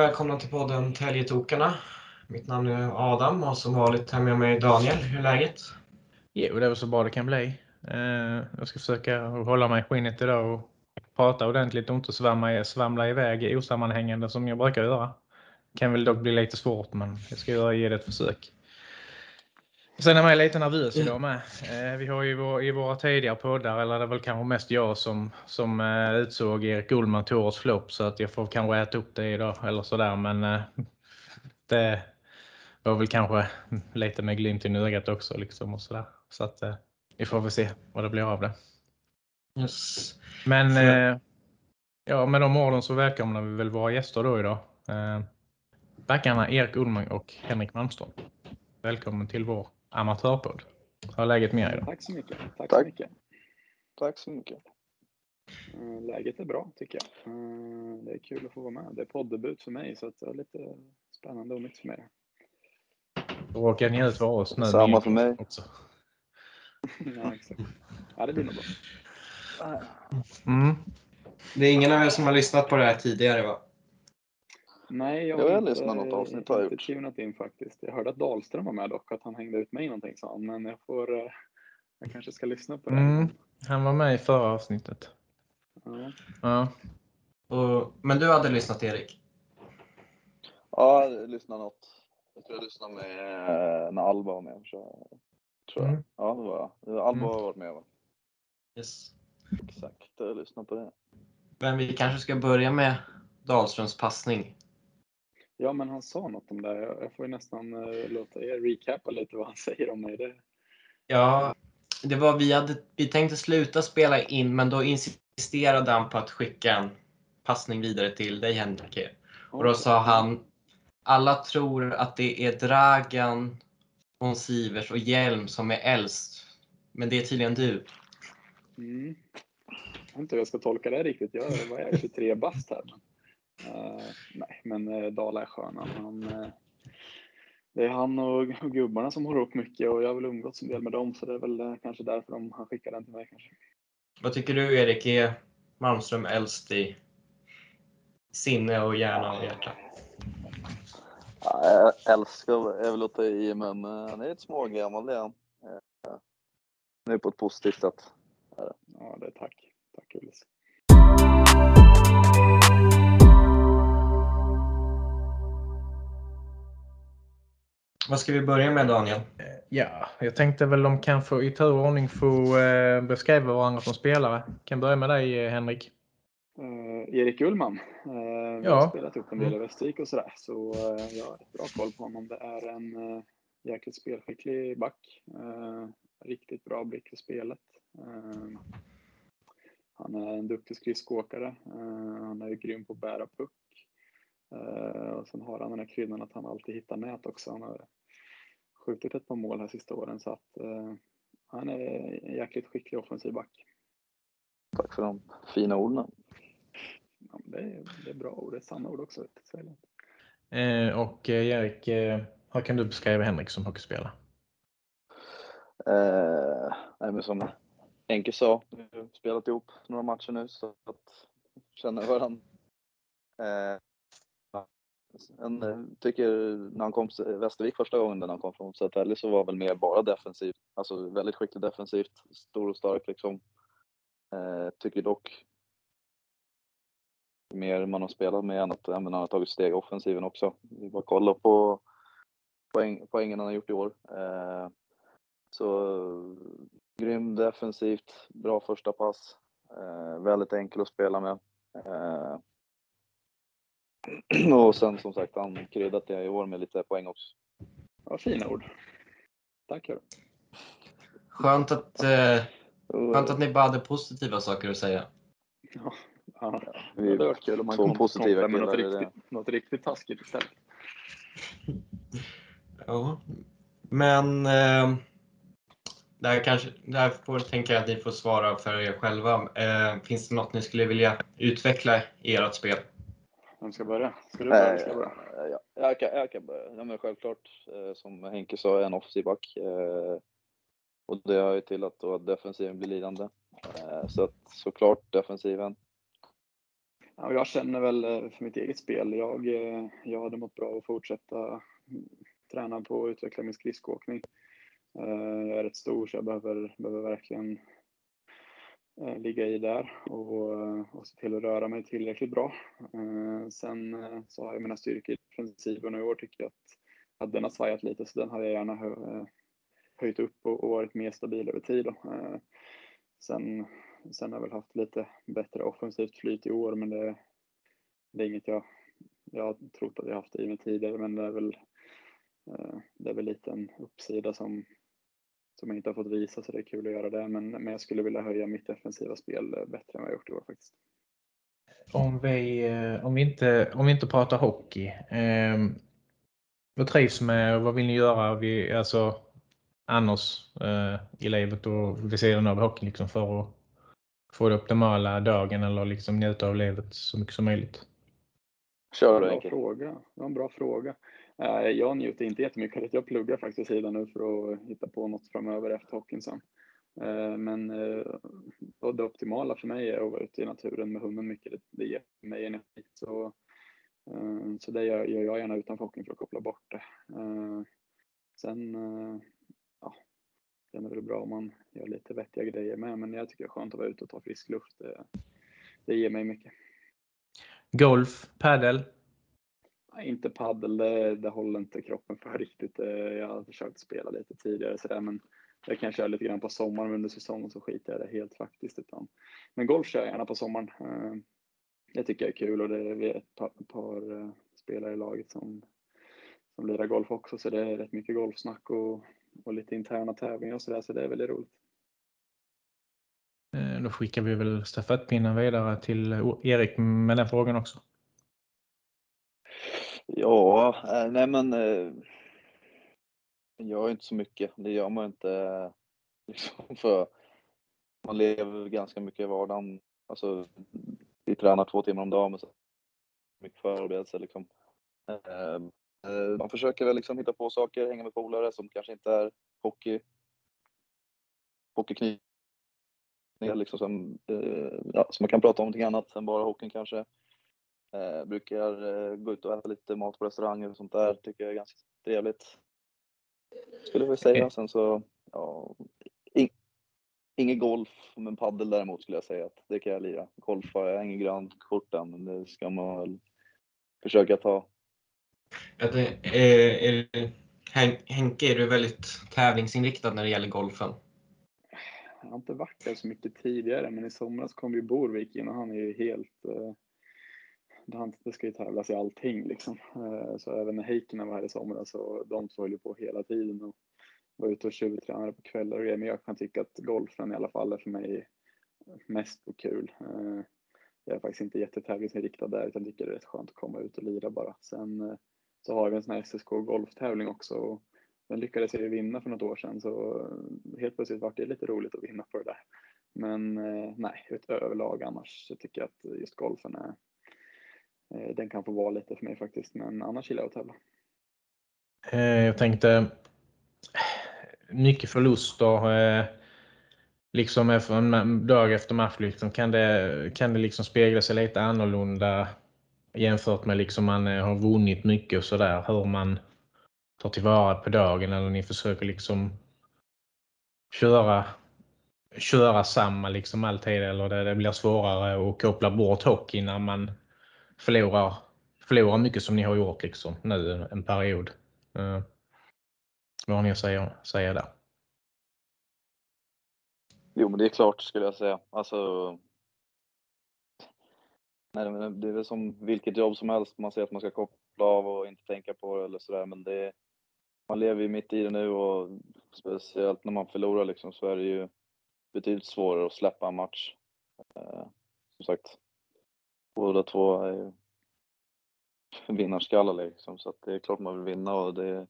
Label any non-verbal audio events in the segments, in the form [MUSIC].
välkomna till podden Täljetokarna. Mitt namn är Adam och som vanligt har med mig Daniel. Hur är läget? Jo, det är väl så bra det kan bli. Eh, jag ska försöka hålla mig i skinnet idag och prata ordentligt och inte svamla, svamla iväg osammanhängande som jag brukar göra. Det Kan väl dock bli lite svårt, men jag ska göra, ge det ett försök. Sen är jag lite nervös idag med. Eh, vi har ju i våra tidigare poddar, eller det är väl kanske mest jag som, som eh, utsåg Erik Ullman till årets flopp så att jag får kanske äta upp det idag eller sådär. Men eh, [LAUGHS] det var väl kanske lite med glimt i ögat också liksom och sådär. Så att vi får väl se vad det blir av det. Yes. Men ja, med de orden så välkomnar vi väl våra gäster då idag. Backarna Erik Ullman och Henrik Malmström. Välkommen till vår amatörpodd. Hur är läget med er idag? Tack så mycket. Tack, Tack. så mycket. Tack så mycket. Eh, Läget är bra tycker jag. Eh, Det är kul att få vara med. Det är poddebut för mig så att det är lite spännande och nytt för mig. Råkar ni ut för oss nu? Samma för mig. Också. [LAUGHS] ja, exakt. Ja, det blir nog bra. Mm. Det är ingen av er som har lyssnat på det här tidigare va? Nej, jag Jag har inte, lyssnat något avsnitt, har jag inte tunat in faktiskt. Jag hörde att Dahlström var med dock, att han hängde ut mig någonting sa han. Men jag får, eh, jag kanske ska lyssna på det. Mm. Han var med i förra avsnittet. Ja. Ja. Och, men du hade lyssnat Erik? Ja, jag lyssnade något. Jag tror jag lyssnade med eh, när Alba var med. Så, tror jag. Mm. Ja, det var jag. Det var Alba Mm. har varit med va? Yes. Exakt, jag lyssnade på det. Men vi kanske ska börja med Dahlströms passning. Ja, men han sa något om det. Jag får ju nästan eh, låta er recapa lite vad han [LAUGHS] säger om mig. Det, Ja, det var vi hade, vi tänkte sluta spela in men då insisterade han på att skicka en passning vidare till dig Henrik. Och då sa han, alla tror att det är Dragan, von Sivers och Hjelm som är äldst. Men det är tydligen du. Mm. Jag vet inte hur jag ska tolka det riktigt. Jag jag 23 bast här. Men, nej, men uh, Dala är skön. Han, eh, det är han och, och gubbarna som håller upp mycket och jag har väl umgåtts en del med dem så det är väl eh, kanske därför de, han skickar den till mig kanske. Vad tycker du Erik? Är Malmström äldst i sinne och hjärna och hjärta? Ja, jag älskar är väl att ta i, men eh, han är lite smågammal det är han. Eh, Nu på ett positivt sätt. Ja, det är tack. Tack Ullis. Vad ska vi börja med Daniel? ja, jag tänkte väl de kan få i tur och ordning få eh, beskriva varandra som spelare. Kan börja med dig eh, Henrik. Eh, Erik Ullman. Vi Ja. har spelat ihop en del i Västervik och sådär så eh, jag har ett bra koll på honom. Det är en uh, jäkligt spelskicklig back. Eh, riktigt bra blick för spelet. Eh, han är en duktig skridskoåkare. Eh, han är ju grym på att bära puck. Eh, och sen har han den här kryddan att han alltid hittar nät också. Han har skjutit ett par mål här sista åren så att eh, han är en jäkligt skicklig offensiv back. Tack för de fina orden. Ja, det, är, det är bra ord, det är sanna ord också. vet du, så är det. Eh, och eh, Erik, eh, hur kan du beskriva Henrik som hockeyspelare? Eh, nej, men som Enke sa, vi har spelat ihop några matcher nu så att känner varandra. Eh, en, eh, tycker när han kom till Västervik första gången när han kom från Södertälje så var väl mer bara defensivt. Alltså väldigt skicklig defensivt, stor och stark liksom. Eh, tycker dock mer man har spelat med än att han har tagit steg i offensiven också. Vi bara kolla på poäng, poängen han har gjort i år. Eh, så grym defensivt, bra första pass. Eh, väldigt enkel att spela med. Eh, [CLEARS THROAT] och sen som sagt, han kryddat det i år med lite poäng också. Ja, fina ord. Tack hörru. Skönt att, eh, skönt att ni bara hade positiva saker att säga. Ja, ja. vi det varit kul om man kom, positiva med något det. riktigt, något riktigt taskigt istället. Ja. Men eh, där, kanske, där får tänka jag att ni får svara för er själva. Eh, finns det något ni skulle vilja utveckla i ert spel? Vem ska börja? Ska du börja? Ska jag börja? ja, jag, kan, jag kan börja. Ja, men självklart, eh, som Henke sa, är en offensiv back. Eh, och det har ju till att då defensiven blir lidande. Eh, så att såklart defensiven. Ja, jag känner väl för mitt eget spel, jag, jag hade mått bra att fortsätta träna på att utveckla min skridskoåkning. Jag är rätt stor så jag behöver, behöver verkligen Eh, ligga i där och, eh, och se till att röra mig tillräckligt bra. Eh, sen så har jag mina styrkor i princip och i år tycker jag att, att den har svajat lite så den hade jag gärna höjt upp och, och varit mer stabil över tid. Då. Sen Sen har jag väl haft lite bättre offensivt flyt i år, men det, det är inget jag, jag har trott att jag haft i mig tidigare, men det är väl, eh, det är väl lite en uppsida som, som jag inte har fått visa, så det är kul att göra det. Men, men jag skulle vilja höja mitt defensiva spel bättre än vad jag gjort i år faktiskt. Om vi, eh, om vi, inte, om vi inte pratar hockey, eh, vad trivs med och vad vill ni göra? Vi, alltså, annars eh, i livet och vid sidan av hockeyn liksom för att få det optimala dagen eller liksom njuta av livet så mycket som möjligt? Kör du bra fråga. Det var en bra fråga. Eh, jag njuter inte jättemycket av det. Jag pluggar faktiskt sidan nu för att hitta på något framöver efter hockeyn sen. Eh, men eh, det optimala för mig är att vara ute i naturen med hunden mycket. Det ger mig energi. Så, så det gör jag gärna utanför hockeyn för att koppla bort det. Sen Sen är det väl bra om man gör lite vettiga grejer med, men jag tycker det är skönt att vara ute och ta frisk luft. Det, det ger mig mycket. Golf, padel. Inte paddel, det, det håller inte kroppen för riktigt. Eh, jag har försökt spela lite tidigare sådär, men jag kan köra lite grann på sommaren under säsongen så skiter jag det helt faktiskt. Utan, men golf kör jag gärna på sommaren. Eh, det tycker jag är kul och det är ett par, ett par eh, spelare i laget som, som lirar golf också, så det är rätt mycket golfsnack och och lite interna tävlingar och sådär, så det är väldigt roligt. Då skickar vi väl stafettpinnen vidare till Erik med den frågan också. Ja, eh, nej men Man jag gör inte så mycket. Det gör man inte eh, [LAUGHS] liksom för man lever ganska mycket i vardagen. Alltså, vi tränar två timmar om dagen Men så mycket förberedelse liksom. Man försöker väl liksom hitta på saker, hänga med polare som kanske inte är hockey. Hockeykniv. Liksom som, ja, så man kan prata om någonting annat än bara hockeyn kanske. Eh, brukar eh, gå ut och äta lite mat på restauranger och sånt där. Tycker jag är ganska trevligt. Skulle jag säga. Sen så, ja, in, inget golf, men paddel däremot skulle jag säga att det kan jag lira. Golf har jag ingen grönt kort än, men det ska man väl försöka ta är, är, är, Henke, är du väldigt tävlingsinriktad när det gäller golfen? Jag har inte varit där så mycket tidigare, men i somras kom ju Borvik in och han är ju helt... Eh, det ska ju tävlas i allting liksom. Eh, så även när Heikkinen var här i somras, så de två höll ju på hela tiden och var ute och tjuvtränade på kvällar och grejer. Men jag kan tycka att golfen i alla fall är för mig mest på kul. Eh, jag är faktiskt inte jättetävlingsinriktad där, utan tycker det är rätt skönt att komma ut och lira bara. Sen eh, så har vi en sån här SSK golftävling också. Och den lyckades jag ju vinna för något år sedan så helt plötsligt vart det lite roligt att vinna på det där. Men nej, överlag annars så tycker jag att just golfen är Eh, den kan få vara lite för mig faktiskt, men annars gillar jag att tävla. Eh, jag tänkte mycket förluster eh, liksom en dag efter match liksom, kan det, kan det liksom spegla sig lite annorlunda jämfört med liksom man eh, har vunnit mycket och sådär, hur man tar tillvara på dagen eller ni försöker liksom köra, köra samma liksom alltid eller det, det blir svårare att koppla bort hockey när man förlorar, förlorar mycket som ni har gjort liksom nu en period. Eh, vad har ni att säga, säga där? Jo men det är klart skulle jag säga. Alltså Nej, men det är väl som vilket jobb som helst. Man säger att man ska koppla av och inte tänka på det eller sådär. Men det, man lever ju mitt i det nu och speciellt när man förlorar liksom, så är det ju betydligt svårare att släppa en match. Eh, som sagt, båda två är ju [LAUGHS] vinnarskallar liksom. Så att det är klart man vill vinna och det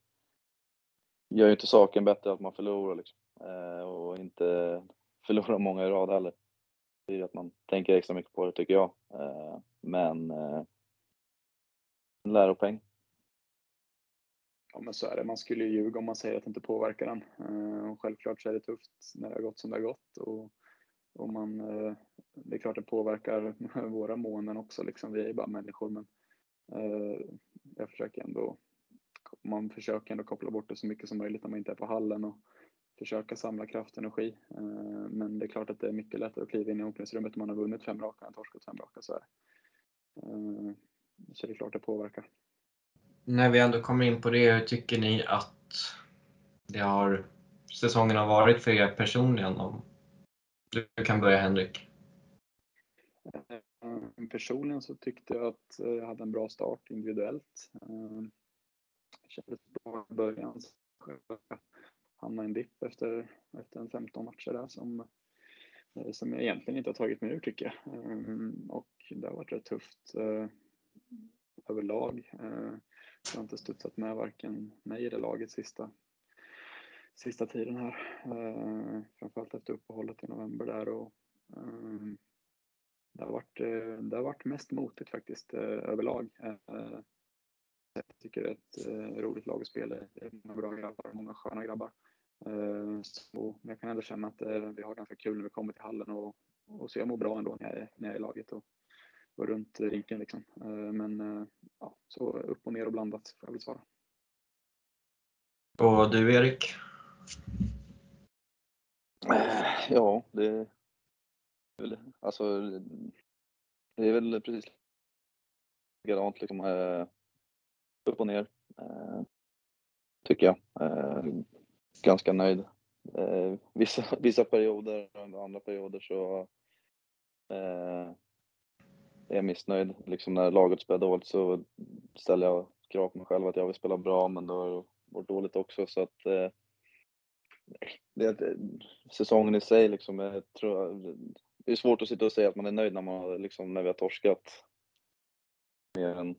gör ju inte saken bättre att man förlorar liksom. Eh, och inte [LAUGHS] förlorar många i rad heller Det blir att man tänker extra mycket på det tycker jag. Eh, men eh, en läropeng. Ja men så är det. Man skulle ju ljuga om man säger att det inte påverkar en. Eh, och självklart så är det tufft när det har gått som det har gått. Och, och man, eh, det är klart det påverkar [LAUGHS] våra månen också, liksom. vi är ju bara människor. Men eh, jag försöker ändå, man försöker ändå koppla bort det så mycket som möjligt när man inte är på hallen och försöka samla kraft och energi. Eh, men det är klart att det är mycket lättare att kliva in i omklädningsrummet om man har vunnit fem raka än torskat fem raka. Så, så det är klart det påverkar. När vi ändå kommer in på det, hur tycker ni att det har, säsongen har varit för er personligen? Om du kan börja Henrik. Eh, personligen så tyckte jag att eh, jag hade en bra start individuellt. Eh, det kändes bra i början Hamnade i en dipp efter, efter en 15 matcher där som, som jag egentligen inte har tagit mig ur tycker jag. Och det har varit rätt tufft överlag. Jag har inte studsat med varken mig eller laget sista, sista tiden här. Eh, framförallt efter uppehållet i november där och eh, det har varit, eh, det har varit mest motigt faktiskt eh, överlag. Jag tycker det är ett roligt lag att spela Det är många bra grabbar, många sköna grabbar. Eh, så jag kan ändå känna att eh, vi har ganska kul när vi kommer till hallen och, och så jag mår bra ändå när jag är, när jag är i laget och, och runt rinken liksom. Eh, men ja, så upp och ner och blandat får jag väl svara. Och du Erik? Eh, ja, det alltså det är väl precis likadant liksom. Eh, upp och ner eh, tycker jag ganska nöjd. Vissa, [LAUGHS] vissa perioder, andra perioder så är jag missnöjd. Liksom när laget spelar dåligt så ställer jag krav på mig själv att jag vill spela bra, men då har det varit dåligt också. Så att, eh, det, eh, säsongen i sig, liksom, jag tror, det är svårt att sitta och säga att man är nöjd när, man, liksom, när vi har torskat mer än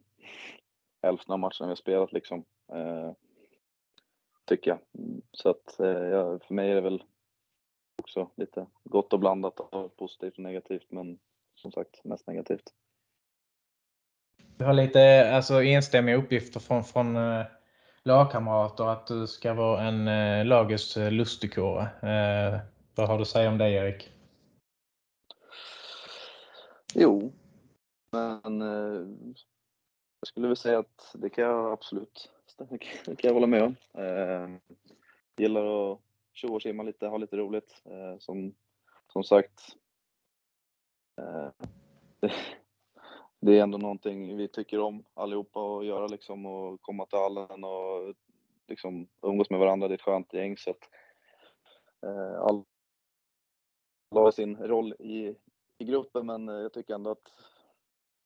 hälften av matcherna vi har spelat. Liksom. Eh, tycker jag. Så att eh, för mig är det väl också lite gott och blandat av positivt och negativt, men som sagt mest negativt. Du har lite alltså, enstämmiga uppgifter från, från eh, lagkamrater att du ska vara en eh, lagets eh. Eh, vad har du att säga om det Erik? Jo, men eh, jag skulle väl säga att det kan jag absolut det kan jag hålla med om. Eh, gillar att tjoa och simma lite, ha lite roligt. Eh, som, som sagt, eh, det, är ändå någonting vi tycker om allihopa att göra liksom och komma till hallen och liksom umgås med varandra. Det är ett skönt gäng så att eh, alla har sin roll i, i gruppen men eh, jag tycker ändå att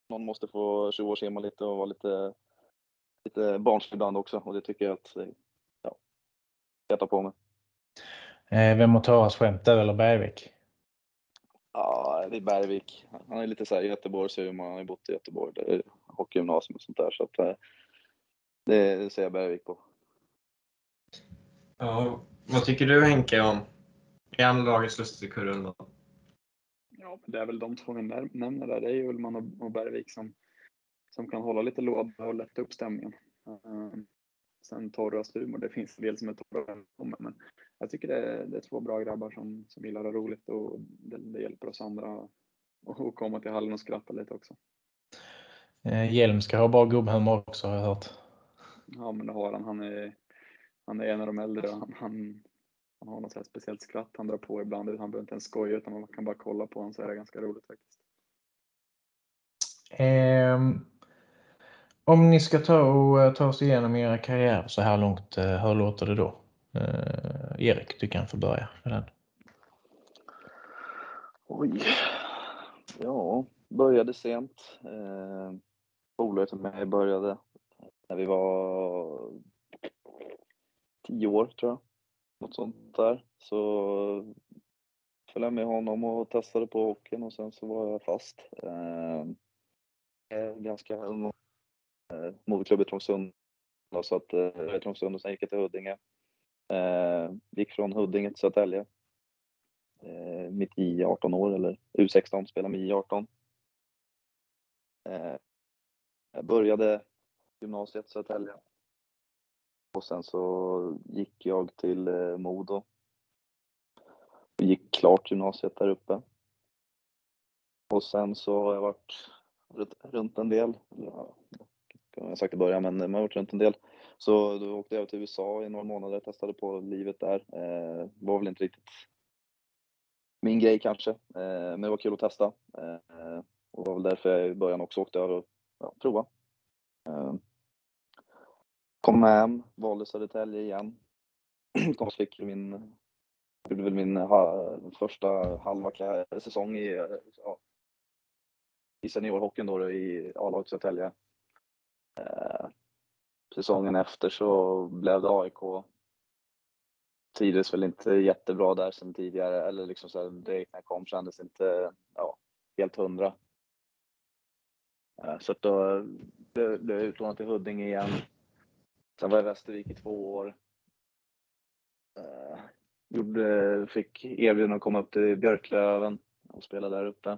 någon måste få tjoa och lite och vara lite lite barnslig ibland också och det tycker jag att eh, ja, jag tar på mig. Eh, vem har Taras skämt, du eller Bergvik? Ja, det är Bergvik. Han är lite så här Göteborgshumor, han har ju bott i Göteborg, det är hockeygymnasium och sånt där så att eh, det ser jag Bergvik på. Ja, vad tycker du Henke om är han lagets lustigkurre då? Ja, det är väl de två vi nämner där. Det är ju Ullman och Bergvik som som kan hålla lite låda och lätta upp stämningen. Ehm, sen torras humor, det finns en del som är torra men jag tycker det är, det är två bra grabbar som, som gillar att ha roligt och det, det hjälper oss andra att komma till hallen och skratta lite också. Eh, Hjelm ska ha bra gubbhumor också har jag hört. Ja men det har han. Han är, han är en av de äldre. Han, han, han har något speciellt skratt han drar på ibland. Han behöver inte ens skoja utan man kan bara kolla på honom så är det ganska roligt faktiskt. Um, om ni ska ta, och, eh, ta oss igenom era karriärer så här långt, eh, hur låter det då? Eh, Erik, du kan få börja med den. Oj. Ja, började sent. Eh, Polare till mig började när vi var tio år tror jag. Något sånt där. Så följde jag med honom och testade på hockeyn och sen så var jag fast. Eh, eh ganska ung eh, moderklubb i Trångsund. Så att eh, Trångsund och sen gick jag till Huddinge. Eh, gick från Huddinge till Södertälje. Eh, mitt i 18 år, eller U16, spelade med I18. Eh, jag började gymnasiet i Södertälje. Och sen så gick jag till eh, Modo. Gick klart gymnasiet där uppe. Och sen så har jag varit runt en del. Ja, jag sagt i början, men man har varit runt en del. Så då åkte jag till USA i några månader, testade på livet där. Eh, var väl inte riktigt min grej kanske, eh, men det var kul att testa. Eh, och det var väl därför jag i början också åkte över och ja, prova. Eh, kom hem, valde Södertälje igen. [CLEARS THROAT] kom fick min, gjorde väl min ha, första halva säsong i, eh, ja, i seniorhockeyn då i A-laget Södertälje. Eh, säsongen efter så blev det AIK. Trivdes väl inte jättebra där sen tidigare, eller liksom så här, direkt när jag kom kändes inte ja, helt hundra. Eh, så att då blev jag utlånad till Huddinge igen. Sen var jag i Västervik i två år. Eh, gjorde, fick erbjudande att komma upp till Björklöven och spela där uppe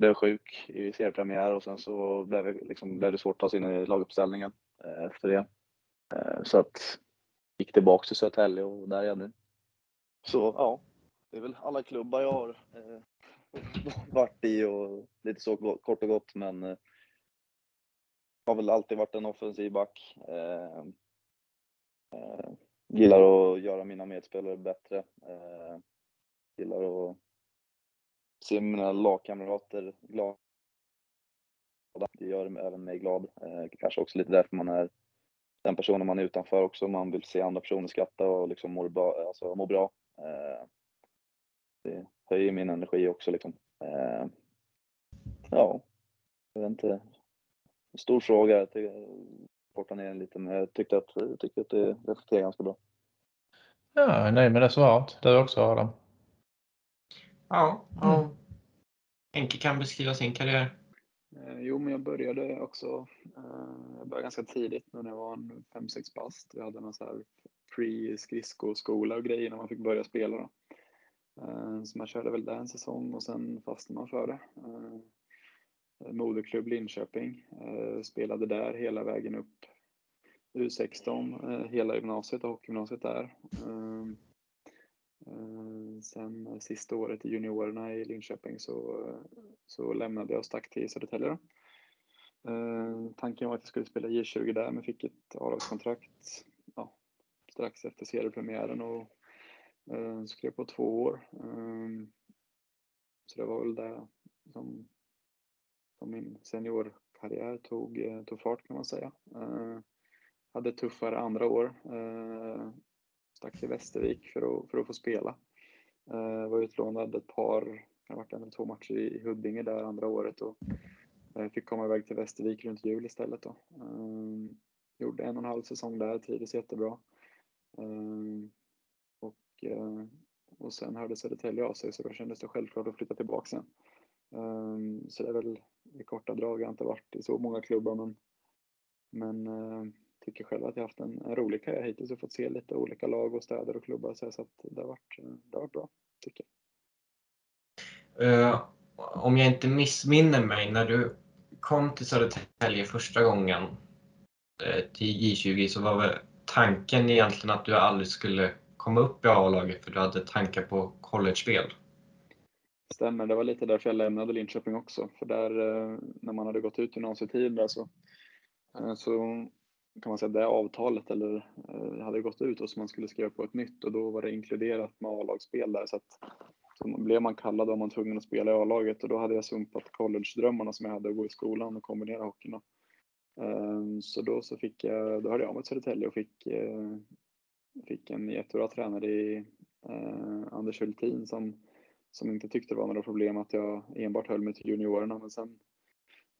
blev sjuk i seriepremiär och sen så blev det, liksom, blev det svårt att ta sig in i laguppställningen eh, efter det. Eh, så att gick tillbaks till Södertälje och där är jag nu. Så ja, det är väl alla klubbar jag har eh, [LAUGHS] varit i och lite så kort och gott men eh, har väl alltid varit en offensiv back. Eh, eh, gillar att göra mina medspelare bättre. Eh, gillar att se mina lagkamrater glada. Det gör även mig glad. Eh, kanske också lite därför man är den personen man är utanför också. Man vill se andra personer skratta och liksom må bra. Alltså, må bra. Eh, det höjer min energi också liksom. Eh, ja, jag vet inte. Stor fråga. Jag korta ner den lite, men jag tyckte att, jag tyckte att det reflekterar ganska bra. Ja, nej med det svaret. Du också Adam? Ja, ja. Mm. Henke kan beskriva sin karriär. Eh, jo, men jag började också, eh, jag började ganska tidigt när jag var 5-6 bast. Vi hade någon så här pre-skridskoskola och grejer när man fick börja spela. Då. Eh, så man körde väl där en säsong och sen fastnade man för det. Moderklubb Linköping, spelade där hela vägen upp U16, hela gymnasiet och hockeygymnasiet där. Eh, sen sista året i juniorerna i Linköping så, så lämnade jag och stack till Södertälje. Eh, tanken var att jag skulle spela J20 där men fick ett avlagskontrakt ja, strax efter seriepremiären och eh, skrev på två år. Eh, så det var väl det som, som min seniorkarriär tog, tog fart kan man säga. Hade tuffare andra år stack till Västervik för att, för att få spela. Eh, var utlånad ett par, det varit en eller två matcher i Huddinge där andra året och eh, fick komma iväg till Västervik runt jul istället då. Eh, gjorde en och en halv säsong där, trivdes jättebra. Ehm, och, eh, och sen hörde Södertälje av sig så då kändes det självklart att flytta tillbaka sen. Ehm, så det är väl i korta drag, jag har inte varit i så många klubbar men, men eh, tycker själv att jag haft en, en rolig karriär hittills och fått se lite olika lag och städer och klubbar så, så att det har varit, det har varit bra, tycker jag. Uh, om jag inte missminner mig, när du kom till Södertälje första gången uh, till J20 så var väl tanken egentligen att du aldrig skulle komma upp i A-laget för du hade tankar på college-spel? Stämmer, det var lite därför jag lämnade Linköping också. För där, när man hade gått ut gymnasietiden där så, så kan man säga, det avtalet eller eh, hade gått ut och så man skulle skriva på ett nytt och då var det inkluderat med A-lagsspel där så att så blev man kallad var man tvungen att spela i A-laget och då hade jag sumpat college-drömmarna som jag hade att gå i skolan och kombinera hockeyn. Ehm, så då så fick jag, då hörde jag mig till Södertälje och fick, eh, fick en jättebra tränare i eh, Anders Hultin som, som inte tyckte det var några problem att jag enbart höll mig till juniorerna men sen,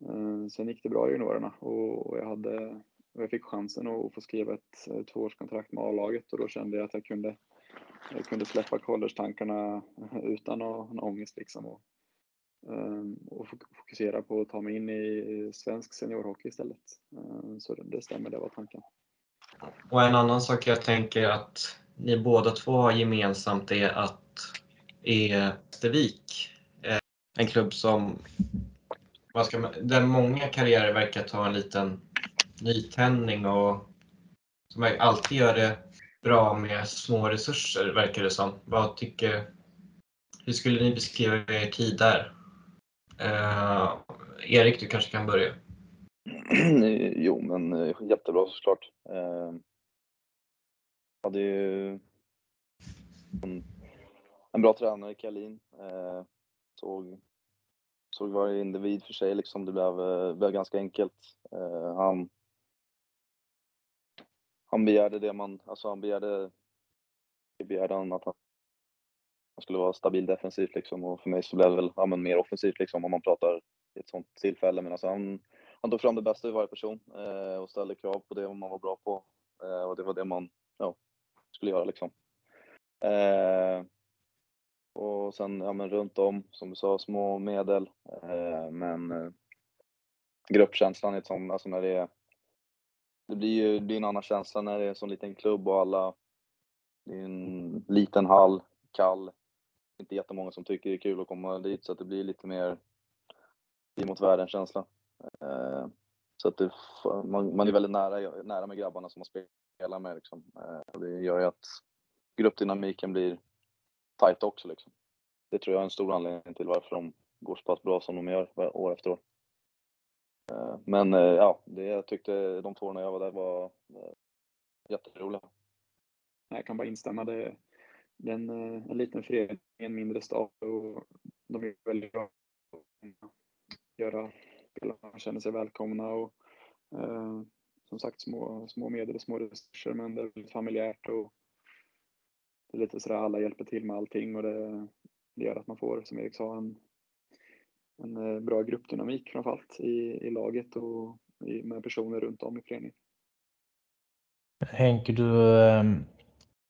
eh, sen gick det bra i juniorerna och jag hade jag fick chansen att få skriva ett eh, tvåårskontrakt med A-laget och då kände jag att jag kunde, jag kunde släppa college-tankarna [LAUGHS] utan någon ångest liksom och, ehm, och fokusera på att ta mig in i svensk seniorhockey istället. Ehm, så det stämmer, det var tanken. Och en annan sak jag tänker att ni båda två har gemensamt är att e är Västervik en klubb som vad ska man, där många karriärer verkar ta en liten nytändning och som alltid gör det bra med små resurser verkar det som. Vad tycker, hur skulle ni beskriva er tid där? Eh, Erik, du kanske kan börja? [CLEARS THROAT] jo, men eh, jättebra såklart. Eh, hade ju en, en bra tränare, Kalin. Eh, såg, såg varje individ för sig liksom. Det blev, eh, blev ganska enkelt. Eh, han, han begärde det man, alltså han begärde, begärde han att han skulle vara stabil defensivt liksom och för mig så blev det väl ja, men mer offensivt liksom om man pratar i ett sånt tillfälle. Men alltså han, han tog fram det bästa i varje person eh, och ställde krav på det man var bra på eh, och det var det man ja, skulle göra liksom. Eh, och sen ja, men runt om, som du sa, små medel. Eh, men eh, gruppkänslan, ett sånt... alltså när det är det blir ju det är en annan känsla när det är en sån liten klubb och alla, det är en liten hall, kall, inte jättemånga som tycker det är kul att komma dit så att det blir lite mer vi mot världen-känsla. Eh, så att det, man, man, är väldigt nära, nära med grabbarna som man spelar med. Liksom. Eh, det gör ju att gruppdynamiken blir tajt också. Liksom. Det tror jag är en stor anledning till varför de går så pass bra som de gör år efter år. Eh, men eh, ja, det jag tyckte de två åren jag var där var eh, jätteroliga. Jag kan bara instämma. Det, det är en, en liten förening, en mindre stad och de är väldigt bra göra spelarna känner sig välkomna och eh, som sagt små, små medel och små resurser men det är väldigt familjärt och det är lite sådär alla hjälper till med allting och det, det gör att man får, som Erik sa, en, en eh, bra gruppdynamik framförallt i, i laget och i, med personer runt om i föreningen. Henke, du,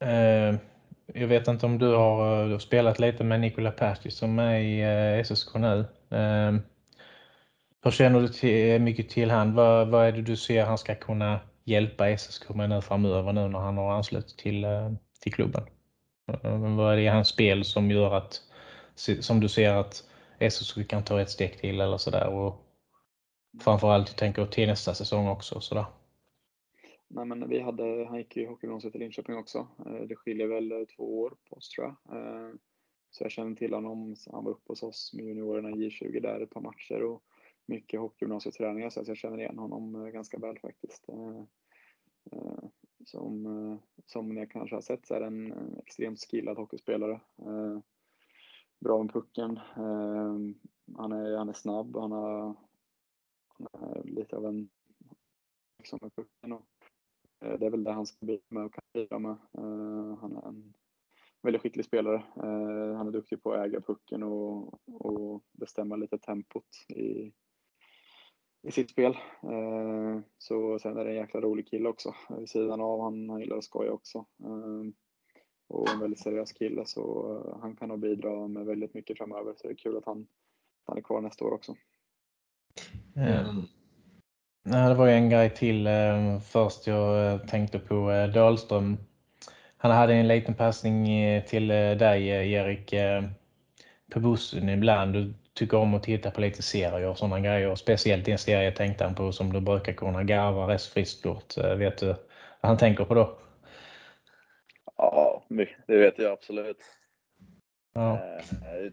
eh, jag vet inte om du har, eh, du har spelat lite med Nikola Percy som är i eh, SSK nu. Eh, hur känner du till, eh, mycket till han? Vad, vad är det du ser han ska kunna hjälpa SSK med nu framöver nu när han har anslutit till, till klubben? Ehm, vad är det i hans spel som gör att, som du ser att SSK kan ta ett steg till eller sådär? Och framförallt, jag tänker till nästa säsong också. Sådär. Nej, men vi hade, han gick ju hockeygymnasiet i Linköping också. Eh, det skiljer väl eh, två år på oss tror jag. Eh, så jag känner till honom. Han var uppe hos oss med juniorerna i J20 där ett par matcher. Och mycket hockeygymnasieträningar så jag känner igen honom ganska väl faktiskt. Som, som ni kanske har sett så är en extremt skillad hockeyspelare. Bra med pucken. Ehm, han är, han är snabb, han, har, han är lite av en liksom med pucken. Och eh, det är väl det han ska bidra med och kan bidra med. Eh, han är en väldigt skicklig spelare. Eh, han är duktig på att äga pucken och, och bestämma lite tempot i, i sitt spel. Eh, så sen är det en jäkla rolig kille också vid sidan av. Han, han gillar att skoja också. Ehm, Eh, och en väldigt seriös kille så eh, han kan nog bidra med väldigt mycket framöver. Så det är kul att han, han är kvar nästa år också. Mm. Ja, det var en grej till först jag tänkte på Dahlström. Han hade en liten passning till dig Erik på bussen ibland tycker om att titta på lite serier och sådana grejer. Speciellt en serie tänkte han på som du brukar kunna garva rätt friskt. Eh, vet du vad han tänker på då? Det vet jag absolut. Ja. Eh,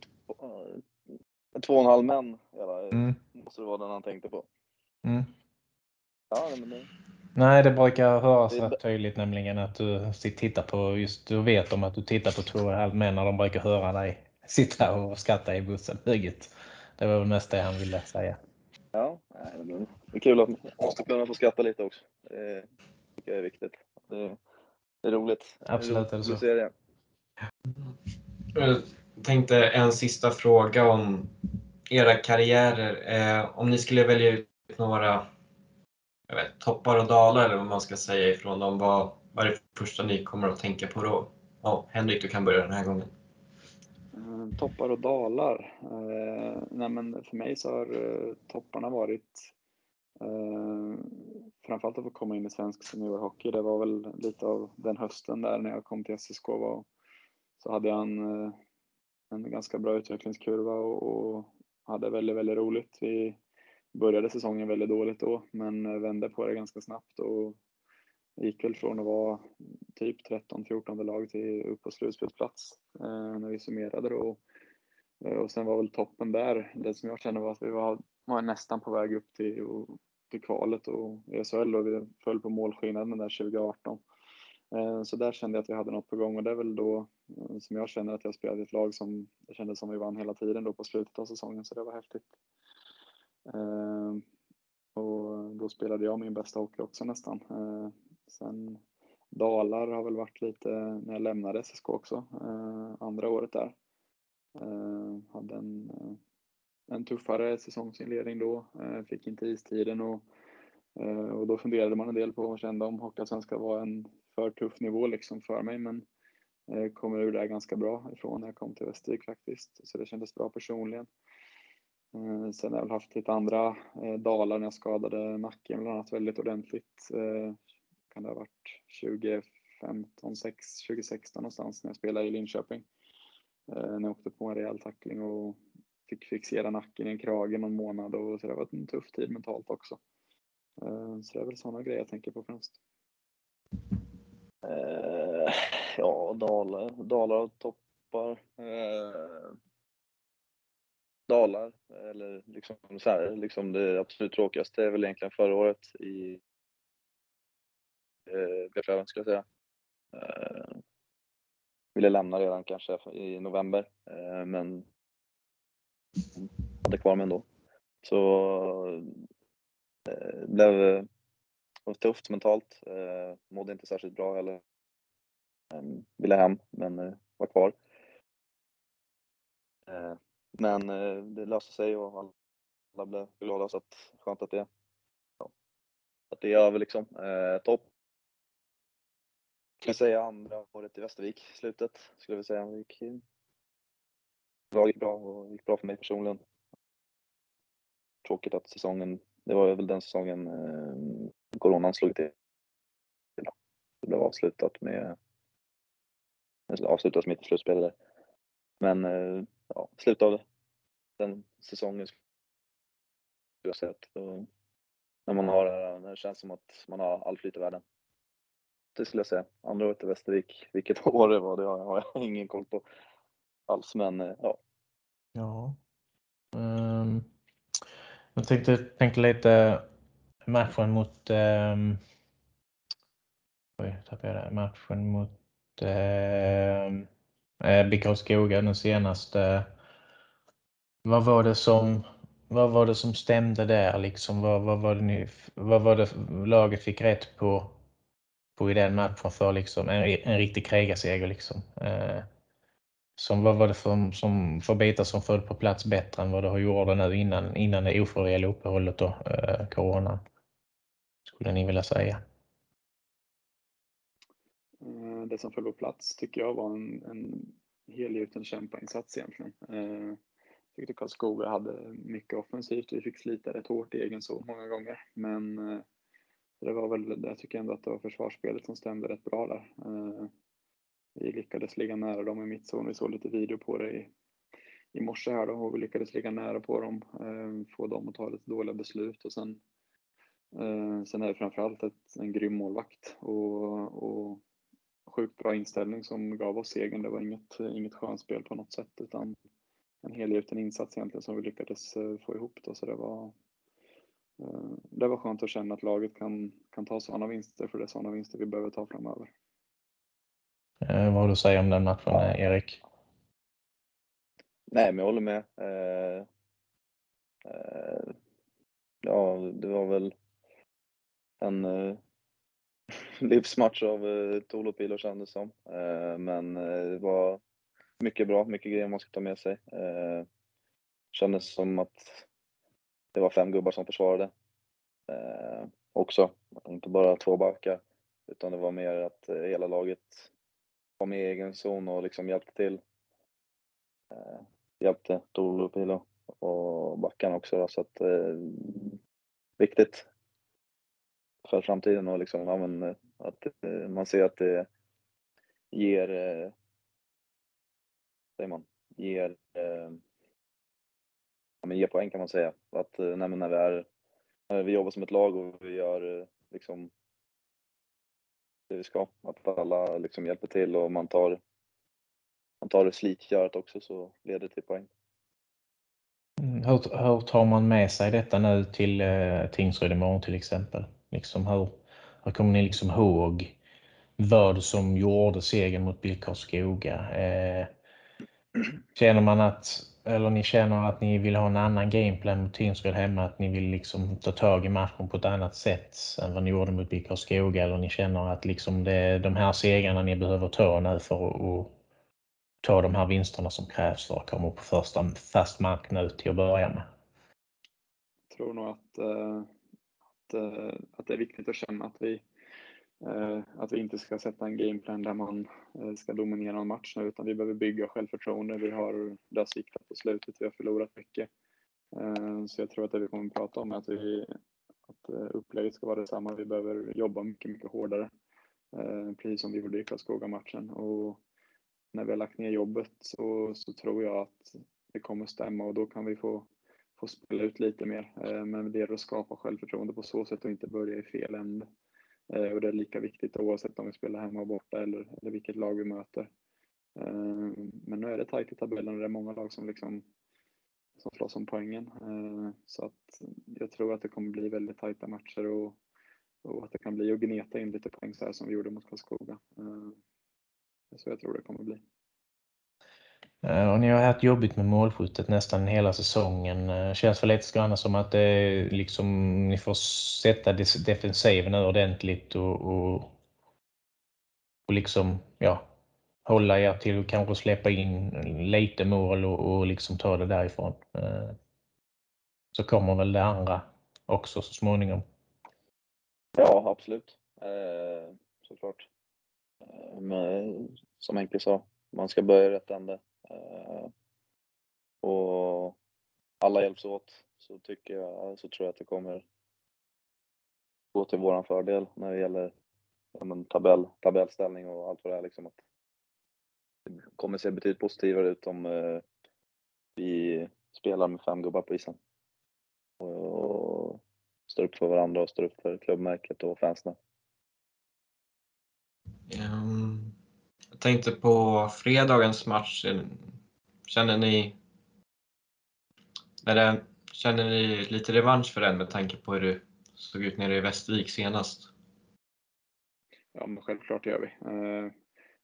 två och en halv män mm. måste det vara den han tänkte på. Mm. Ja, men det... Nej, det brukar höras det... rätt tydligt nämligen att du tittar på, just du vet om att du tittar på två och en halv män när de brukar höra dig sitta och skratta i bussen. Högt. Det var väl mest det han ville säga. Ja, det är kul att man måste kunna få skratta lite också. Det tycker jag är viktigt. Det är roligt. Absolut är det så. Det. Jag tänkte en sista fråga om era karriärer. Eh, om ni skulle välja ut några vet, toppar och dalar eller vad man ska säga ifrån dem, vad, vad är det första ni kommer att tänka på då? Ja, Henrik, du kan börja den här gången. Eh, toppar och dalar. Eh, nej men för mig så har eh, topparna varit eh, framförallt att få komma in i svensk seniorhockey. Det var väl lite av den hösten där när jag kom till SSK var, så hade jag en, eh, en ganska bra utvecklingskurva och, och hade väldigt, väldigt roligt. Vi började säsongen väldigt dåligt då men eh, vände på det ganska snabbt och gick väl från att vara typ 13-14 lag till upp på slutspelsplats eh, när vi summerade då. Eh, och sen var väl toppen där, det som jag kände var att vi var, var nästan på väg upp till, till kvalet och i SHL och vi föll på målskillnaden där 2018. Eh, så där kände jag att vi hade något på gång och det är väl då eh, som jag känner att jag spelade i ett lag som det kändes som vi vann hela tiden då på slutet av säsongen så det var häftigt. Eh, och då spelade jag min bästa hockey också nästan. Sen Dalar har väl varit lite när jag lämnade SSK också, andra året där. Hade en, en tuffare säsongsinledning då, eh, fick inte istiden och, eh, och då funderade man en del på och kände om Hockeyallsvenskan var en för tuff nivå liksom för mig men eh, kom ur det ganska bra ifrån när jag kom till Västervik faktiskt. Så det kändes bra personligen. Eh, sen har jag väl haft lite andra dalar när jag skadade nacken bland annat väldigt ordentligt. Kan det ha varit 2015, 6, 2016 någonstans när jag spelade i Linköping. Eh, när jag åkte på en rejäl tackling och fick fixera nacken i en krage någon månad och så det var en tuff tid mentalt också. Eh, så det är väl sådana grejer jag tänker på främst. Eh, ja, dalar, dalar och toppar. Eh, dalar, eller liksom så här, liksom det absolut tråkigaste är väl egentligen förra året i eh, B-fjärden skulle jag säga. Eh, ville lämna redan kanske i november, eh, men hade kvar mig ändå. Så eh, det eh, blev var tufft mentalt, eh, mådde inte särskilt bra heller. Ehm, ville hem, men eh, var kvar. Men det löste sig och alla blev glada så att skönt att det, ja, att det är över liksom. Topp kan säga andra året i Västervik, slutet skulle jag säga. Det gick, det gick bra och gick bra för mig personligen. Tråkigt att säsongen, det var väl den säsongen eh, coronan slog till. Det blev avslutat med, avslutat som inte slutspelare. Men eh, ja, slutet av den säsongen skulle jag säga att när man har, när det känns som att man har all flyt i världen det skulle jag säga. Andra året i Västervik. Vilket [LAUGHS] år det var, det har jag ingen koll på alls. Men eh, ja. Ja. Um, jag tänkte, tänka lite matchen mot um, Oj, tappade jag det. Matchen mot ehm, eh, BK Skoga, den senaste. Vad var det som vad var det som stämde där liksom? Vad, vad, var det ni, vad var det laget fick rätt på? på i den matchen för liksom en, en riktig krigarseger. Liksom. Eh, som, vad var det för, som, för bitar som föll på plats bättre än vad det har gjort nu innan, innan det oförräliga uppehållet och eh, corona? Skulle ni vilja säga? Eh, det som föll på plats tycker jag var en, en helgjuten kämpainsats egentligen. Eh, jag tyckte Karlskoga hade mycket offensivt. Vi fick slita rätt hårt i egen zon många gånger. Men eh, det var väl, jag tycker ändå att det var försvarsspelet som stämde rätt bra där. Eh, vi lyckades ligga nära dem i mittzon. Vi såg lite video på det i, i morse här då och vi lyckades ligga nära på dem, eh, få dem att ta lite dåliga beslut och sen eh, Sen är det framförallt ett, en grym målvakt och, och sjukt bra inställning som gav oss segern. Det var inget, inget skönspel på något sätt utan en helgjuten insats egentligen som vi lyckades eh, få ihop. Då, så det var, eh, det var skönt att känna att laget kan, kan ta sådana vinster, för det är sådana vinster vi behöver ta framöver. Eh, vad har du att säga om den matchen, eh, Erik? Nej, men jag håller med. Eh, ja, det var väl en [LAUGHS] livsmatch av eh, Tolopilo kändes som. Men det var mycket bra, mycket grejer man ska ta med sig. Eh, kändes som att det var fem gubbar som försvarade eh, också. Inte bara två backar. Utan det var mer att hela laget var med i egen zon och liksom hjälpte till. Eh, hjälpte Pilo och backarna också. Då, så att, eh, viktigt för framtiden och liksom, ja, men, eh, att eh, man ser att det ger, eh, säger man, ger eh, ja, men ger poäng kan man säga. Att eh, nej, när, vi är, när vi jobbar som ett lag och vi gör eh, liksom det vi ska, att alla liksom hjälper till och man tar, man tar slitgörat också så leder det till poäng. Mm, hur, hur tar man med sig detta nu till eh, Tingsryd imorgon till exempel? Liksom hur, hur kommer ni liksom ihåg vad som gjorde segern mot BIK Karlskoga? Eh, känner man att, eller ni känner att ni vill ha en annan gameplan mot Tingsryd hemma, att ni vill liksom ta tag i matchen på ett annat sätt än vad ni gjorde mot BIK Skoga eller ni känner att liksom det är de här segrarna ni behöver ta nu för att ta de här vinsterna som krävs för att komma på första fast mark nu till att börja med? Jag tror nog att, eh, att, eh, att det är viktigt att känna att vi, Eh, att vi inte ska sätta en gameplan där man eh, ska dominera en match nu, utan vi behöver bygga självförtroende. Vi har dödsviktat på slutet, vi har förlorat mycket. Eh, så jag tror att det vi kommer att prata om är att, vi, att upplägget ska vara detsamma. Vi behöver jobba mycket, mycket hårdare, precis som vi gjorde i Karlskoga-matchen. Och när vi har lagt ner jobbet så, så tror jag att det kommer stämma och då kan vi få, få spela ut lite mer. Eh, men det är att skapa självförtroende på så sätt och inte börja i fel ände. Eh, och det är lika viktigt oavsett om vi spelar hemma och borta eller, eller vilket lag vi möter. Eh, men nu är det tajt i tabellen och det är många lag som liksom som slåss om poängen. Eh, så att jag tror att det kommer bli väldigt tajta matcher och, och att det kan bli att gneta in lite poäng så här som vi gjorde mot Karlskoga. Eh, så jag tror det kommer bli. Eh, och ni har haft jobbigt med målskyttet nästan hela säsongen. Eh, känns väl lite grann som att det liksom, ni får sätta defensiven ordentligt och, och, och liksom, ja, hålla er till att kanske släppa in lite mål och, och liksom ta det därifrån. Eh, så kommer väl det andra också så småningom. Ja, absolut. Eh, såklart. Men, som Henke sa, man ska börja i rätt ände. Eh, och alla hjälps åt så tycker jag, så tror jag att det kommer gå till våran fördel när det gäller ja, men, tabell, tabellställning och allt vad det är. Liksom att det kommer se betydligt positivare ut om eh, vi spelar med fem gubbar på isen. Och står upp för varandra och står upp för klubbmärket och fansen. Ehm, jag tänkte på fredagens match. Känner ni, det, känner ni lite revansch för den med tanke på hur det såg ut nere i Västervik senast? Ja, men självklart gör vi. Eh,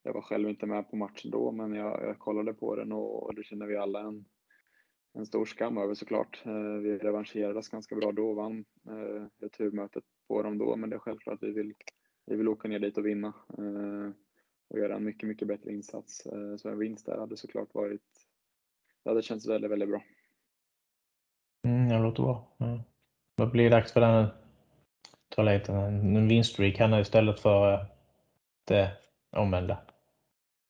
jag var själv inte med på matchen då, men jag, jag kollade på den och det känner vi alla en, en stor skam över såklart. Eh, vi revanscherades ganska bra då och vann eh, returmötet på dem då, men det är självklart att vi vill vi vill åka ner dit och vinna och göra en mycket, mycket bättre insats. Eh, så en vinst där hade såklart varit, det hade känts väldigt, väldigt bra. Mm, det låter bra. Mm. Vad blir dags för den lite en vinststreak här nu istället för eh, det omvända.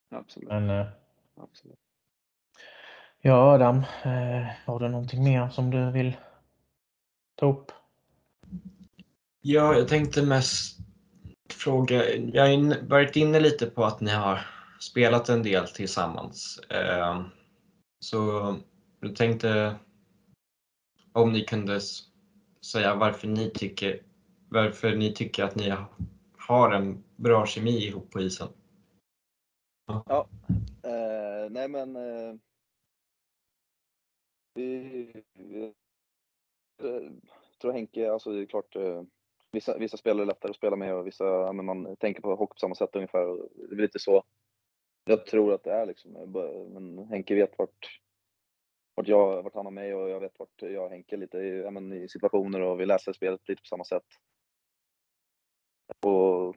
Absolut. Men, Absolut. Ja Adam, har du någonting mer som du vill ta upp? Ja, jag tänkte mest fråga. Jag har varit inne lite på att ni har spelat en del tillsammans. Ehm, så jag tänkte om ni kunde säga varför ni tycker, varför ni tycker att ni har en bra kemi ihop på isen. Ja, ja eh, nej men eh, vi, vi, eh, jag tror Henke, alltså det är klart eh, vissa, vissa spelare är lättare att spela med och vissa, men man tänker på hockey på samma sätt ungefär. Det är lite så jag tror att det är liksom. Men Henke vet vart, vart, jag, vart han har mig och jag vet vart jag och Henke lite i, men, i situationer och vi läser spelet lite på samma sätt. Och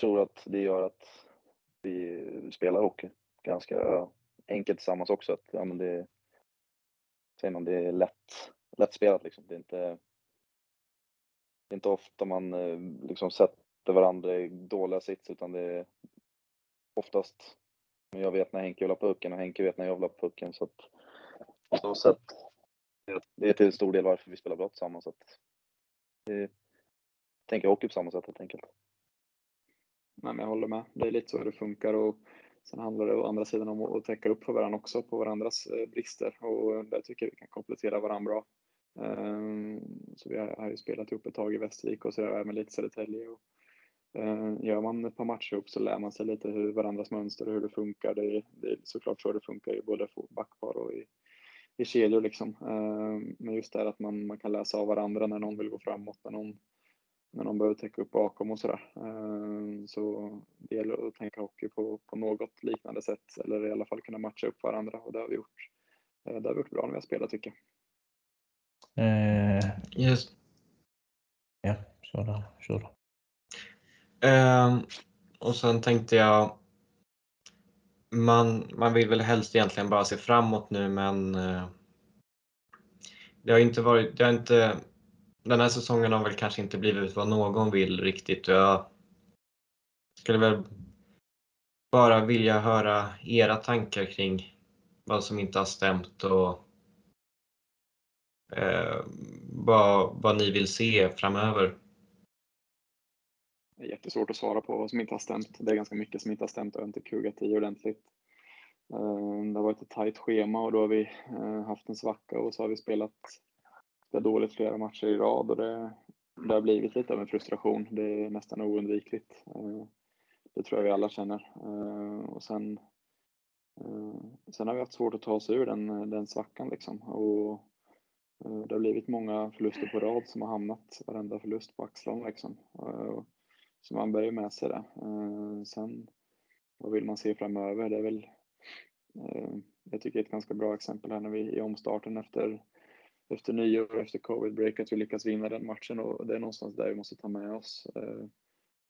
tror att det gör att vi spelar hockey ganska enkelt tillsammans också. Att, ja, men det, säger man, det är lätt, lätt spelat liksom. Det är inte det är inte ofta man eh, liksom sätter varandra i dåliga sits utan det är oftast jag vet när Henke vill ha pucken och Henke vet när jag vill ha pucken. Så att, på så sätt, det är till stor del varför vi spelar bra tillsammans. Så att, det, tänker hockey på samma sätt helt enkelt. Nej, men jag håller med. Det är lite så det funkar. Och sen handlar det å andra sidan om att täcka upp för varandra också på varandras eh, brister. Och där tycker jag vi kan komplettera varandra bra. Ehm, så vi har ju spelat ihop ett tag i Västervik och så även lite Södertälje. Och, ehm, gör man ett par matcher ihop så lär man sig lite hur varandras mönster och hur det funkar. Det är, det är såklart så det funkar i både backpar och i, i kedjor liksom. Eh, men just det här att man, man kan läsa av varandra när någon vill gå framåt, när någon, när någon behöver täcka upp bakom och sådär. Eh, så det gäller att tänka hockey på, på något liknande sätt eller i alla fall kunna matcha upp varandra och det har vi gjort. Eh, det har vi gjort bra när vi har spelat tycker jag. Eh, Just. ja, kör då. Kör då. Ehm, och sen tänkte jag man, man vill väl helst egentligen bara se framåt nu men eh, det har inte varit, det har inte, den här säsongen har väl kanske inte blivit vad någon vill riktigt jag skulle väl bara vilja höra era tankar kring vad som inte har stämt och eh, vad, vad ni vill se framöver. Det är jättesvårt att svara på vad som inte har stämt. Det är ganska mycket som inte har stämt och inte kugat i ordentligt. Eh, det har varit ett tajt schema och då har vi eh, haft en svacka och så har vi spelat dåligt flera matcher i rad och det, det har blivit lite av en frustration. Det är nästan oundvikligt. Eh, det tror jag vi alla känner. Och sen, sen har vi haft svårt att ta oss ur den, den svackan liksom. Och Eh, det har blivit många förluster på rad som har hamnat varenda förlust på axlarna liksom. Eh, så man bär ju med sig det. Eh, sen vad vill man se framöver? Det är väl jag tycker ett ganska bra exempel här när vi i omstarten efter, efter nyår, efter covid break, att vi lyckas vinna den matchen och det är någonstans där vi måste ta med oss.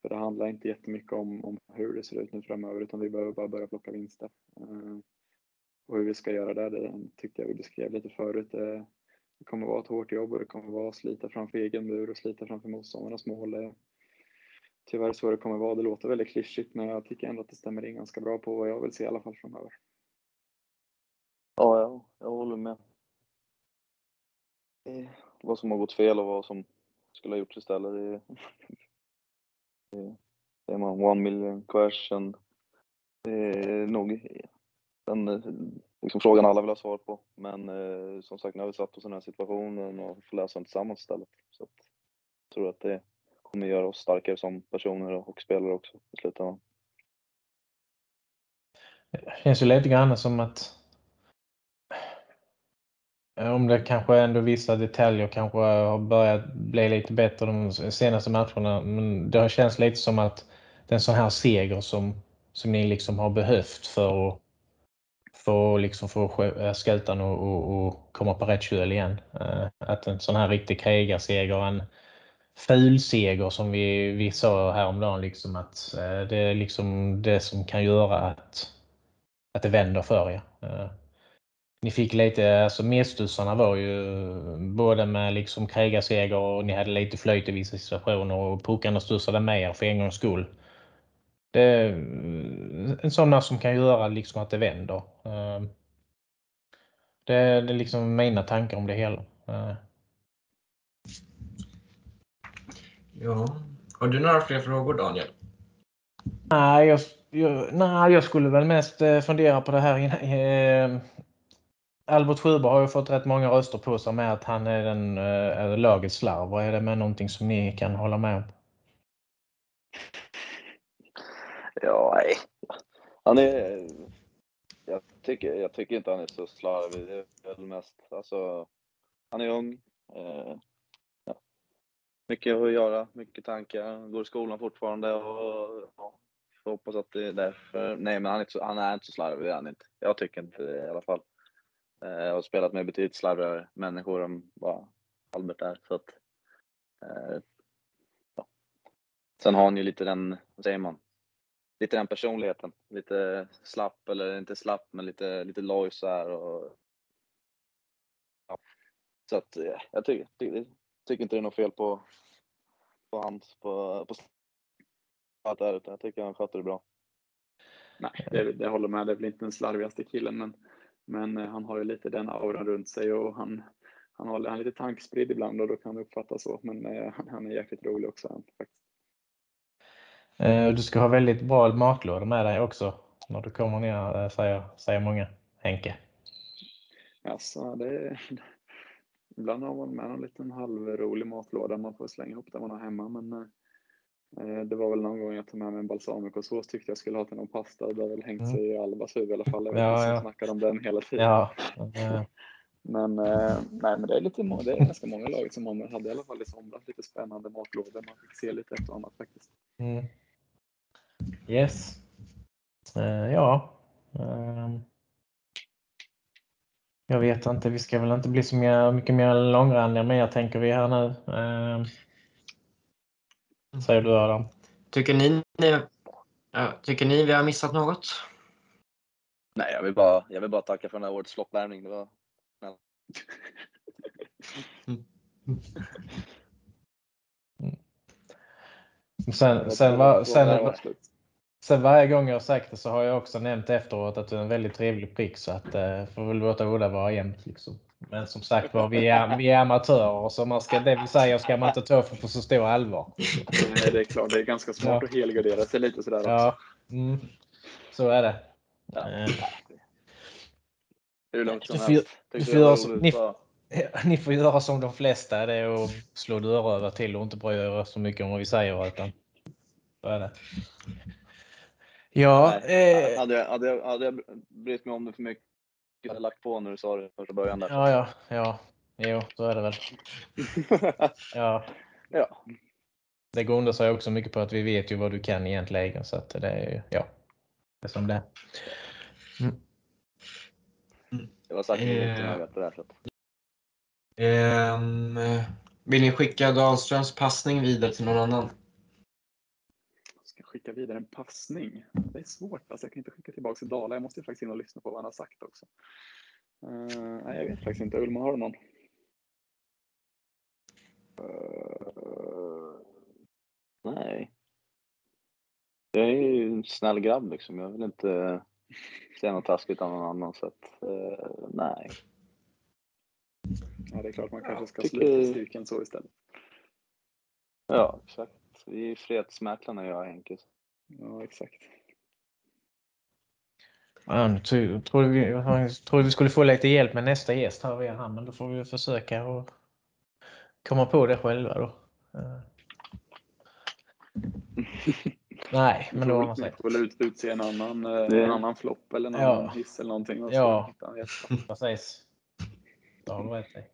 För det handlar inte jättemycket om, om hur det ser ut nu framöver utan vi behöver bara börja plocka vinster. Och hur vi ska göra det, det tyckte jag vi beskrev lite förut. Det, det kommer vara ett hårt jobb och det kommer vara att slita framför egen mur och slita framför motståndarnas mål. Tyvärr så det kommer vara. Det låter väldigt klyschigt men jag tycker ändå att det stämmer in ganska bra på vad jag vill se i alla fall framöver. Ja, jag, jag håller med. vad som har gått fel och vad som skulle ha gjorts istället. Det, det, det är man one million question. Det är nog den liksom, frågan alla vill ha svar på. Men eh, som sagt, nu har vi satt oss i den här situationen och får lösa den tillsammans istället. Så att, jag tror att det kommer göra oss starkare som personer och spelare också i slutändan. Det känns ju lite grann som att eh, om det kanske ändå vissa detaljer kanske har börjat bli lite bättre de senaste matcherna. Men det har känts lite som att det är en sån här seger som, som ni liksom har behövt för att för, liksom få skutan och, och, och, komma på rätt köl igen. Eh, att en sån här riktig krigarseger, en fulseger som vi, vi sa häromdagen, liksom att eh, det är liksom det som kan göra att, att det vänder för er. Eh, ni fick lite, alltså medstudsarna var ju både med liksom krigarseger och ni hade lite flöjt i vissa situationer och puckarna studsade med er för en gångs skull. Det är en sån där som kan göra liksom att det vänder. Ehm, det är, det är liksom mina tankar om det hela. Ehm. Ja. Har du några fler frågor Daniel? Nej, jag, jag, nej, jag skulle väl mest eh, fundera på det här ehm, Albert Sjöberg har ju fått rätt många röster på sig med att han är den äh, lagets slarv. Är det med någonting som ni kan hålla med om? Ja, nej. Han är... Jag tycker, jag tycker inte han är så slarvig. Det är väl mest, alltså, han är ung. Eh, ja. Mycket att göra, mycket tankar. Går i skolan fortfarande och ja, får hoppas att det är därför. Nej, men han är inte så, han är inte så slarvig, han inte. Jag tycker inte det i alla fall. Eh, jag har spelat med betydligt slarvigare människor än vad Albert är. Så att, eh, ja. Sen har han ju lite den, vad säger man, lite den personligheten. Lite slapp, eller inte slapp, men lite, lite loj så här och ja. Så att eh, jag tycker, tycker, tycker inte det är något fel på, på hans, på, på allt där, utan jag tycker han sköter det bra. Nej, det, det håller med. Det är väl inte den slarvigaste killen, men men eh, han har ju lite den auran runt sig och han, han, har, han är lite tankspridd ibland och då kan det uppfattas så. Men eh, han, han är jäkligt rolig också. Han, faktiskt. Eh, du ska ha väldigt bra matlåda med dig också när du kommer ner, säger, säger många. Henke. Alltså, det, ibland har man med en liten halvrolig matlåda man får slänga ihop där man har hemma. Men Eh, det var väl någon gång jag tog med mig en balsamicosås tyckte jag skulle ha till någon pasta. Det har väl hängt mm. sig i Albas huvud i alla fall. Jag vet ja, ja. snackar om den hela tiden. Ja. [LAUGHS] Men, eh, nej, men det är, lite, det är ganska många lag som man hade i alla fall i somras lite spännande matlådor. Man fick se lite ett och annat faktiskt. Mm. Yes. Eh, ja. Ehm. jag vet inte, vi ska väl inte bli så mer, mycket mer långrandiga men jag tänker vi här nu. Ehm. säger du Adam? Tycker ni, ni, ja, tycker ni vi har missat något? Nej, jag vill bara, jag vill bara tacka för den här årets floppvärmning. Det var [LAUGHS] Sen, sen, var, sen, var slut. Sen varje gång jag har sagt det så har jag också nämnt efteråt att du är en väldigt trevlig prick så att eh, får väl låta Ola vara jämnt. Liksom. Men som sagt var, vi är, vi är amatörer så man ska, det vi säger ska man inte ta för på så stor allvar. Nej, det är klart. Det är ganska smart Ja. att helgardera sig lite sådär också. Ja, mm, så är det. Ja. Eh, hur långt som helst. du får göra. [LAUGHS] Ni får göra som de flesta, det är att slå dörröver till och inte bry er så mycket om vad vi säger. Utan, så är det. Ja, Nej, eh, hade, jag, hade, jag, hade jag brytt mig om det för mycket hade jag lagt på när du sa det första början. Där. ja, ja, ja, jo, så är det väl. [LAUGHS] Ja, ja. det grundar sig också mycket på att vi vet ju vad du kan egentligen. Så att det är ju, ja, det är som det är. Det var säkert Eh. mycket jag vet det där. Så att. Ehm, vill ni skicka Dahlströms passning vidare till någon annan? Skicka vidare en passning? Det är svårt. Alltså, jag kan inte skicka tillbaka till Dala. Jag måste faktiskt in och lyssna på vad han har sagt också. Eh, nej, jag vet faktiskt inte. Ulman, har du någon? Eh, nej. Jag är ju en snäll grabb liksom. Jag vill inte säga något taskigt om någon annan. Så att, eh, nej. Ja, det är klart man kanske ska tycker- sluta cirkeln så istället. Ja, exakt. Vi är fredsmäklarna jag och Henke. Ja, exakt. Ja, nu tro- trodde vi, jag trodde vi skulle få lite hjälp med nästa gäst här via han, men då får vi försöka och komma på det själva då. Eh. Nej, [LAUGHS] men Vi då har man väl- sagt. får väl ut, utse en annan, eh, en annan flopp eller någon Ja. hiss eller någonting. Och så Ja. [LAUGHS] Precis. Det har du rätt i.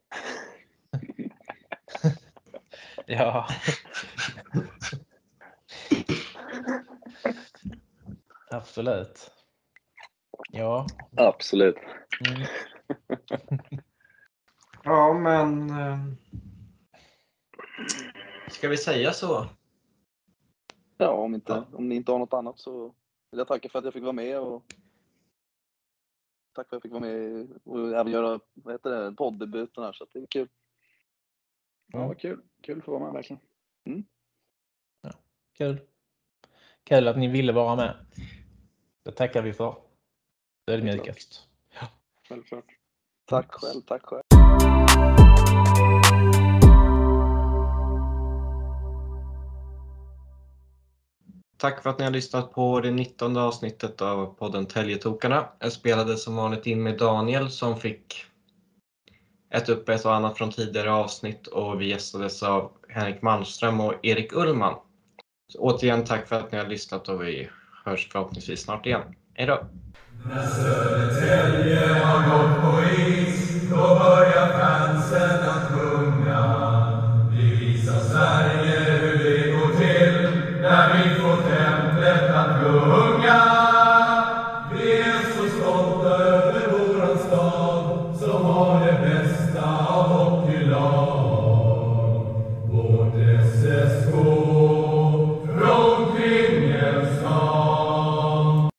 [LAUGHS] ja. Absolut. Ja. Absolut. Mm. [LAUGHS] Ja, men... ehm, Ska vi säga så? Ja, om, inte, Ja. om ni inte har något annat så vill jag tacka för att jag fick vara med och tack för att jag fick vara med och även göra vad heter det, poddebuten här så att det är kul. Ja, vad kul. Kul att få vara med verkligen. Kul. Kul att ni ville vara med. Det tackar vi för. Ödmjukast. Självklart. Tack själv, tack själv. Tack för att ni har lyssnat på det 19 avsnittet av podden Täljetokarna. Jag spelade som vanligt in med Daniel som fick ett upp ett och annat från tidigare avsnitt och vi gästades av Henrik Malmström och Erik Ullman. Så återigen tack för att ni har lyssnat och vi hörs förhoppningsvis snart igen. Hej då! När Södertälje har gått på is, då börjar fansen